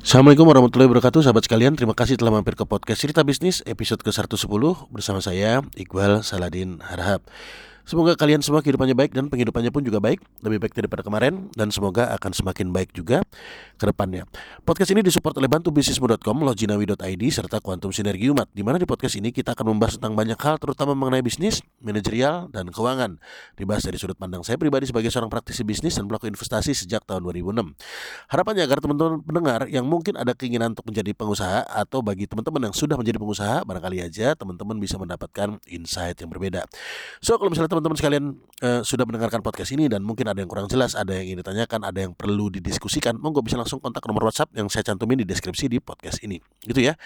Assalamualaikum warahmatullahi wabarakatuh Sahabat sekalian. Terima kasih telah mampir ke podcast Cerita Bisnis episode ke-110 Bersama saya Iqbal Saladin Harahap Semoga kalian semua kehidupannya baik dan penghidupannya pun juga baik Lebih baik daripada kemarin Dan semoga akan semakin baik juga ke depannya. Podcast ini disupport oleh bantubisnismu.com, loginawi.id, serta Quantum Sinergi Umat Di mana di podcast ini kita akan membahas tentang banyak hal Terutama mengenai bisnis, manajerial, dan keuangan. Dibahas dari sudut pandang saya pribadi sebagai seorang praktisi bisnis dan pelaku investasi sejak tahun 2006 Harapannya agar teman-teman pendengar yang mungkin ada keinginan untuk menjadi pengusaha Atau bagi teman-teman yang sudah menjadi pengusaha Barangkali aja teman-teman bisa mendapatkan insight yang berbeda. So kalau misalnya teman-teman sekalian uh, sudah mendengarkan podcast ini dan mungkin ada yang kurang jelas, ada yang ingin ditanyakan, ada yang perlu didiskusikan, monggo bisa langsung kontak nomor WhatsApp yang saya cantumin di deskripsi di podcast ini. Gitu ya.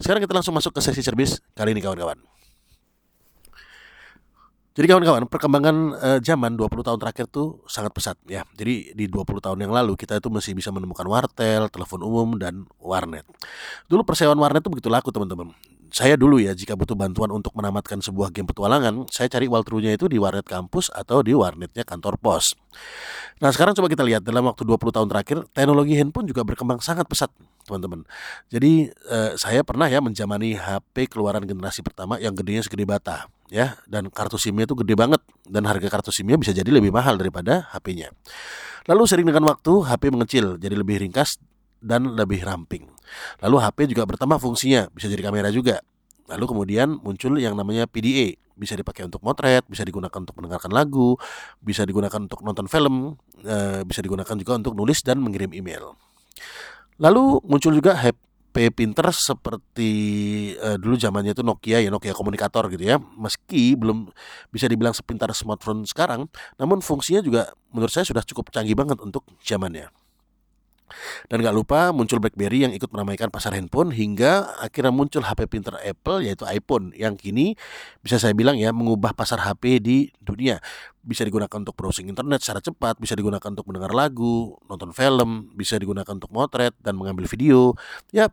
Sekarang kita langsung masuk ke sesi cerbis kali ini kawan-kawan. Jadi kawan-kawan, perkembangan uh, zaman 20 tahun terakhir tuh sangat pesat ya. Jadi di 20 tahun yang lalu kita itu masih bisa menemukan wartel, telepon umum dan warnet. Dulu persewaan warnet itu begitu laku teman-teman saya dulu ya jika butuh bantuan untuk menamatkan sebuah game petualangan, saya cari walkthrough-nya itu di warnet kampus atau di warnetnya kantor pos. Nah sekarang coba kita lihat dalam waktu 20 tahun terakhir teknologi handphone juga berkembang sangat pesat teman-teman. Jadi eh, saya pernah ya menjamani HP keluaran generasi pertama yang gedenya segede bata ya dan kartu SIM-nya itu gede banget dan harga kartu SIM-nya bisa jadi lebih mahal daripada HP-nya. Lalu sering dengan waktu HP mengecil jadi lebih ringkas dan lebih ramping. Lalu HP juga bertambah fungsinya, bisa jadi kamera juga. Lalu kemudian muncul yang namanya PDA, bisa dipakai untuk motret, bisa digunakan untuk mendengarkan lagu, bisa digunakan untuk nonton film, eh, bisa digunakan juga untuk nulis dan mengirim email. Lalu muncul juga HP pinter seperti uh, dulu zamannya itu Nokia ya Nokia komunikator gitu ya. Meski belum bisa dibilang sepintar smartphone sekarang, namun fungsinya juga menurut saya sudah cukup canggih banget untuk zamannya. Dan gak lupa muncul BlackBerry yang ikut meramaikan pasar handphone hingga akhirnya muncul HP pinter Apple yaitu iPhone yang kini bisa saya bilang ya mengubah pasar HP di dunia. Bisa digunakan untuk browsing internet secara cepat, bisa digunakan untuk mendengar lagu, nonton film, bisa digunakan untuk motret dan mengambil video. Ya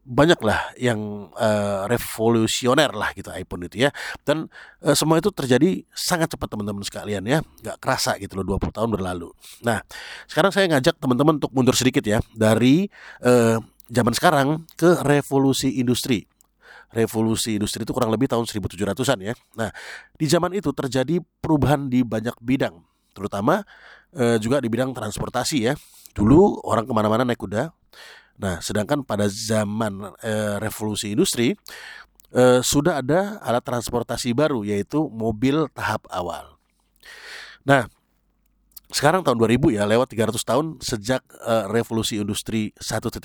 banyak lah yang uh, revolusioner lah gitu iPhone itu ya dan uh, semua itu terjadi sangat cepat teman-teman sekalian ya nggak kerasa gitu loh 20 tahun berlalu nah sekarang saya ngajak teman-teman untuk mundur sedikit ya dari uh, zaman sekarang ke revolusi industri revolusi industri itu kurang lebih tahun 1700-an ya. Nah, di zaman itu terjadi perubahan di banyak bidang, terutama eh, juga di bidang transportasi ya. Dulu orang ke mana-mana naik kuda, Nah, sedangkan pada zaman e, revolusi industri e, sudah ada alat transportasi baru yaitu mobil tahap awal. Nah, sekarang tahun 2000 ya lewat 300 tahun sejak uh, revolusi industri 1.0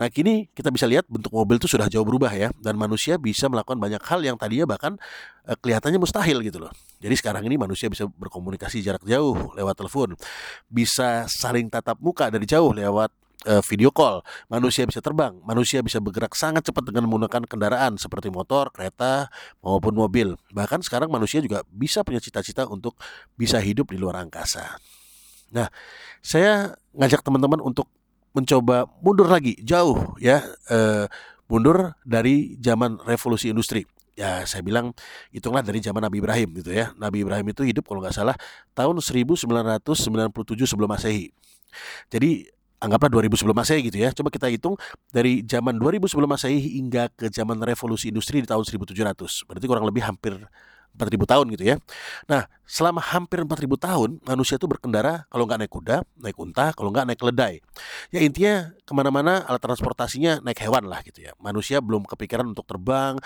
nah kini kita bisa lihat bentuk mobil itu sudah jauh berubah ya dan manusia bisa melakukan banyak hal yang tadinya bahkan uh, kelihatannya mustahil gitu loh jadi sekarang ini manusia bisa berkomunikasi jarak jauh lewat telepon bisa saling tatap muka dari jauh lewat uh, video call. Manusia bisa terbang, manusia bisa bergerak sangat cepat dengan menggunakan kendaraan seperti motor, kereta maupun mobil. Bahkan sekarang manusia juga bisa punya cita-cita untuk bisa hidup di luar angkasa. Nah, saya ngajak teman-teman untuk mencoba mundur lagi jauh ya, uh, mundur dari zaman revolusi industri ya saya bilang hitunglah dari zaman Nabi Ibrahim gitu ya. Nabi Ibrahim itu hidup kalau nggak salah tahun 1997 sebelum Masehi. Jadi anggaplah 2000 sebelum Masehi gitu ya. Coba kita hitung dari zaman 2000 sebelum Masehi hingga ke zaman revolusi industri di tahun 1700. Berarti kurang lebih hampir 4000 tahun gitu ya. Nah, selama hampir 4000 tahun manusia itu berkendara kalau nggak naik kuda, naik unta, kalau nggak naik keledai. Ya intinya ke mana-mana alat transportasinya naik hewan lah gitu ya. Manusia belum kepikiran untuk terbang,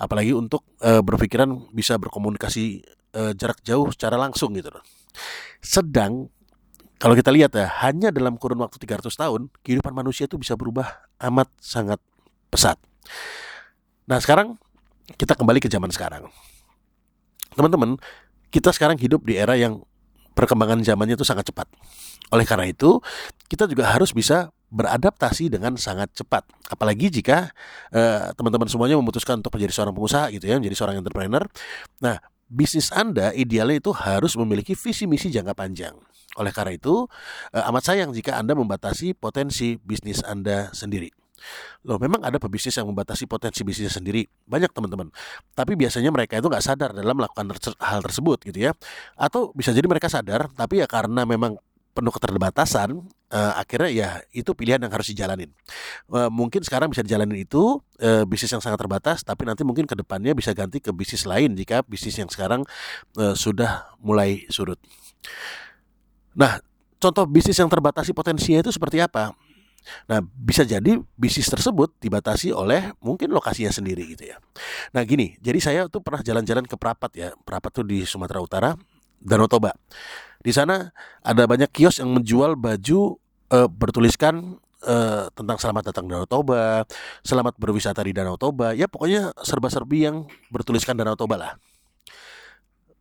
apalagi untuk e, berpikiran bisa berkomunikasi e, jarak jauh secara langsung gitu loh. Sedang kalau kita lihat ya, hanya dalam kurun waktu 300 tahun, kehidupan manusia itu bisa berubah amat sangat pesat. Nah sekarang kita kembali ke zaman sekarang. Teman-teman, kita sekarang hidup di era yang perkembangan zamannya itu sangat cepat. Oleh karena itu, kita juga harus bisa beradaptasi dengan sangat cepat. Apalagi jika eh, teman-teman semuanya memutuskan untuk menjadi seorang pengusaha gitu ya, menjadi seorang entrepreneur. Nah, bisnis Anda idealnya itu harus memiliki visi misi jangka panjang. Oleh karena itu, eh, amat sayang jika Anda membatasi potensi bisnis Anda sendiri. Loh, memang ada pebisnis yang membatasi potensi bisnisnya sendiri. Banyak teman-teman. Tapi biasanya mereka itu nggak sadar dalam melakukan hal tersebut gitu ya. Atau bisa jadi mereka sadar, tapi ya karena memang penuh keterbatasan, uh, akhirnya ya itu pilihan yang harus dijalanin. Uh, mungkin sekarang bisa dijalanin itu uh, bisnis yang sangat terbatas, tapi nanti mungkin ke depannya bisa ganti ke bisnis lain jika bisnis yang sekarang uh, sudah mulai surut. Nah, contoh bisnis yang terbatasi potensinya itu seperti apa? Nah, bisa jadi bisnis tersebut dibatasi oleh mungkin lokasinya sendiri gitu ya. Nah, gini, jadi saya tuh pernah jalan-jalan ke Prapat ya. Prapat tuh di Sumatera Utara, Danau Toba. Di sana ada banyak kios yang menjual baju uh, bertuliskan uh, tentang selamat datang Danau Toba, selamat berwisata di Danau Toba. Ya pokoknya serba-serbi yang bertuliskan Danau Toba lah.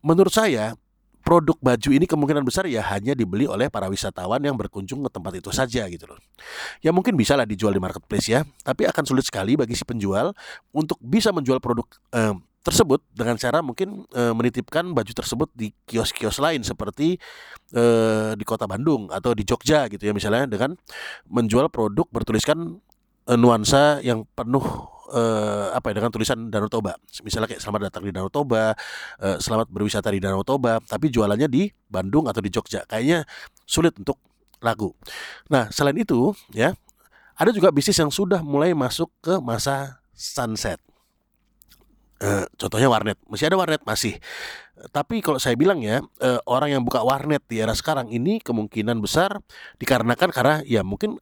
Menurut saya produk baju ini kemungkinan besar ya hanya dibeli oleh para wisatawan yang berkunjung ke tempat itu saja gitu loh. Ya mungkin bisa lah dijual di marketplace ya, tapi akan sulit sekali bagi si penjual untuk bisa menjual produk eh, tersebut dengan cara mungkin eh, menitipkan baju tersebut di kios-kios lain seperti eh, di kota Bandung atau di Jogja gitu ya misalnya dengan menjual produk bertuliskan eh, nuansa yang penuh uh, apa ya dengan tulisan Danau Toba. Misalnya kayak selamat datang di Danau Toba, uh, selamat berwisata di Danau Toba, tapi jualannya di Bandung atau di Jogja. Kayaknya sulit untuk laku. Nah, selain itu ya, ada juga bisnis yang sudah mulai masuk ke masa sunset. Uh, contohnya warnet, masih ada warnet masih. Tapi kalau saya bilang ya, uh, orang yang buka warnet di era sekarang ini kemungkinan besar dikarenakan karena ya mungkin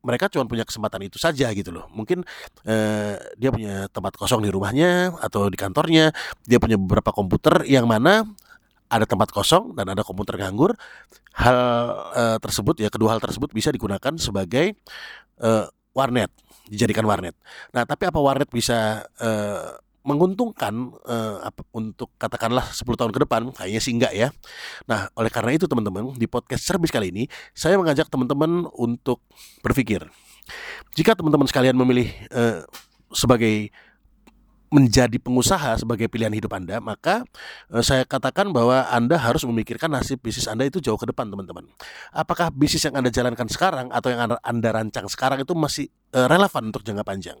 mereka cuma punya kesempatan itu saja gitu loh. Mungkin eh, dia punya tempat kosong di rumahnya atau di kantornya, dia punya beberapa komputer yang mana ada tempat kosong dan ada komputer nganggur. Hal eh, tersebut ya kedua hal tersebut bisa digunakan sebagai eh, warnet, dijadikan warnet. Nah, tapi apa warnet bisa eh, menguntungkan uh, apa, untuk katakanlah 10 tahun ke depan kayaknya sih enggak ya. Nah, oleh karena itu teman-teman, di podcast service kali ini saya mengajak teman-teman untuk berpikir. Jika teman-teman sekalian memilih uh, sebagai menjadi pengusaha sebagai pilihan hidup Anda, maka eh, saya katakan bahwa Anda harus memikirkan nasib bisnis Anda itu jauh ke depan, teman-teman. Apakah bisnis yang Anda jalankan sekarang atau yang Anda rancang sekarang itu masih eh, relevan untuk jangka panjang?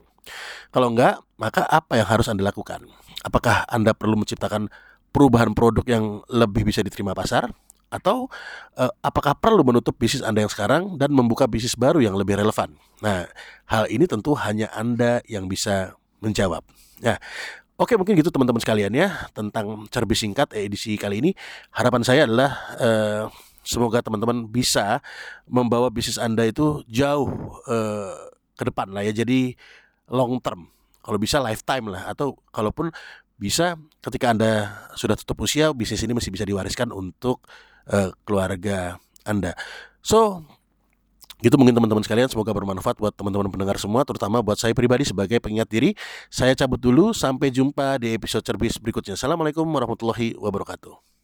Kalau enggak, maka apa yang harus Anda lakukan? Apakah Anda perlu menciptakan perubahan produk yang lebih bisa diterima pasar? Atau eh, apakah perlu menutup bisnis Anda yang sekarang dan membuka bisnis baru yang lebih relevan? Nah, hal ini tentu hanya Anda yang bisa menjawab. Ya, Oke mungkin gitu teman-teman sekalian ya tentang cerbis singkat edisi kali ini. Harapan saya adalah uh, semoga teman-teman bisa membawa bisnis anda itu jauh uh, ke depan lah ya. Jadi long term. Kalau bisa lifetime lah atau kalaupun bisa ketika anda sudah tutup usia bisnis ini masih bisa diwariskan untuk uh, keluarga anda. So Gitu mungkin teman-teman sekalian semoga bermanfaat buat teman-teman pendengar semua terutama buat saya pribadi sebagai pengingat diri. Saya cabut dulu sampai jumpa di episode cerbis berikutnya. Assalamualaikum warahmatullahi wabarakatuh.